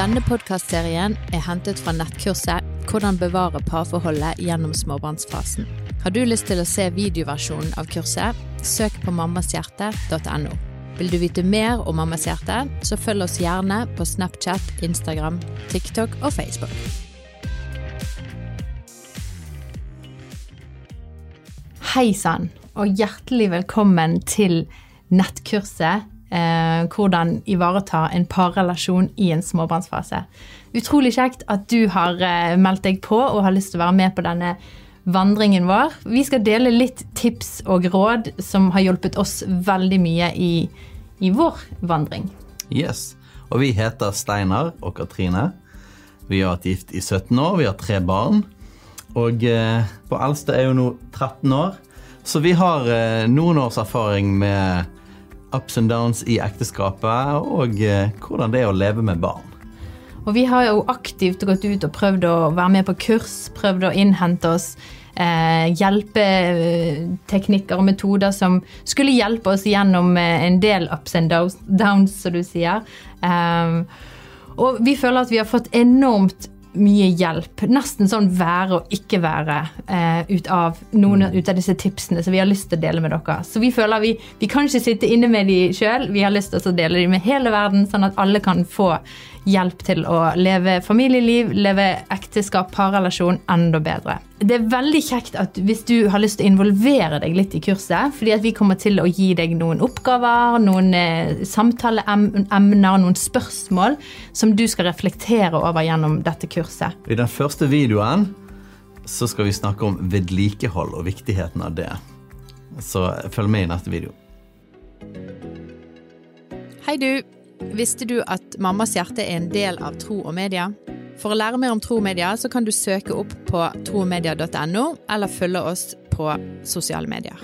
Denne podkastserien er hentet fra nettkurset 'Hvordan bevare parforholdet gjennom småbarnsfasen'. Har du lyst til å se videoversjonen av kurset, søk på mammashjerte.no. Vil du vite mer om Mammas hjerte, så følg oss gjerne på Snapchat, Instagram, TikTok og Facebook. Hei sann, og hjertelig velkommen til nettkurset eh, 'Hvordan ivareta en parrelasjon i en småbarnsfase'. Utrolig kjekt at du har eh, meldt deg på og har lyst til å være med på denne vandringen vår. Vi skal dele litt tips og råd som har hjulpet oss veldig mye i, i vår vandring. Yes. Og vi heter Steinar og Katrine. Vi har vært gift i 17 år, vi har tre barn. Og eh, på eldste er jo nå 13 år. Så vi har eh, noen års erfaring med ups and downs i ekteskapet, og eh, hvordan det er å leve med barn. Og vi har jo aktivt gått ut og prøvd å være med på kurs, prøvd å innhente oss eh, hjelpeteknikker og metoder som skulle hjelpe oss gjennom eh, en del ups and downs, downs som du sier. Eh, og vi føler at vi har fått enormt mye hjelp. Nesten sånn være og ikke være eh, ut, av noen ut av disse tipsene som vi har lyst til å dele med dere. Så vi føler vi, vi kan ikke sitte inne med de sjøl, vi har lyst til å dele de med hele verden, sånn at alle kan få hjelp til å leve familieliv, leve ekteskap, parrelasjon enda bedre. Det er veldig kjekt at hvis du har lyst til å involvere deg litt i kurset, fordi at vi kommer til å gi deg noen oppgaver, noen eh, samtaleemner, noen spørsmål som du skal reflektere over gjennom dette kurset. I den første videoen så skal vi snakke om vedlikehold og viktigheten av det. Så følg med i neste video. Hei du! Visste du at Mammas hjerte er en del av Tro og Media? For å lære mer om Tro og Media så kan du søke opp på tromedia.no, eller følge oss på sosiale medier.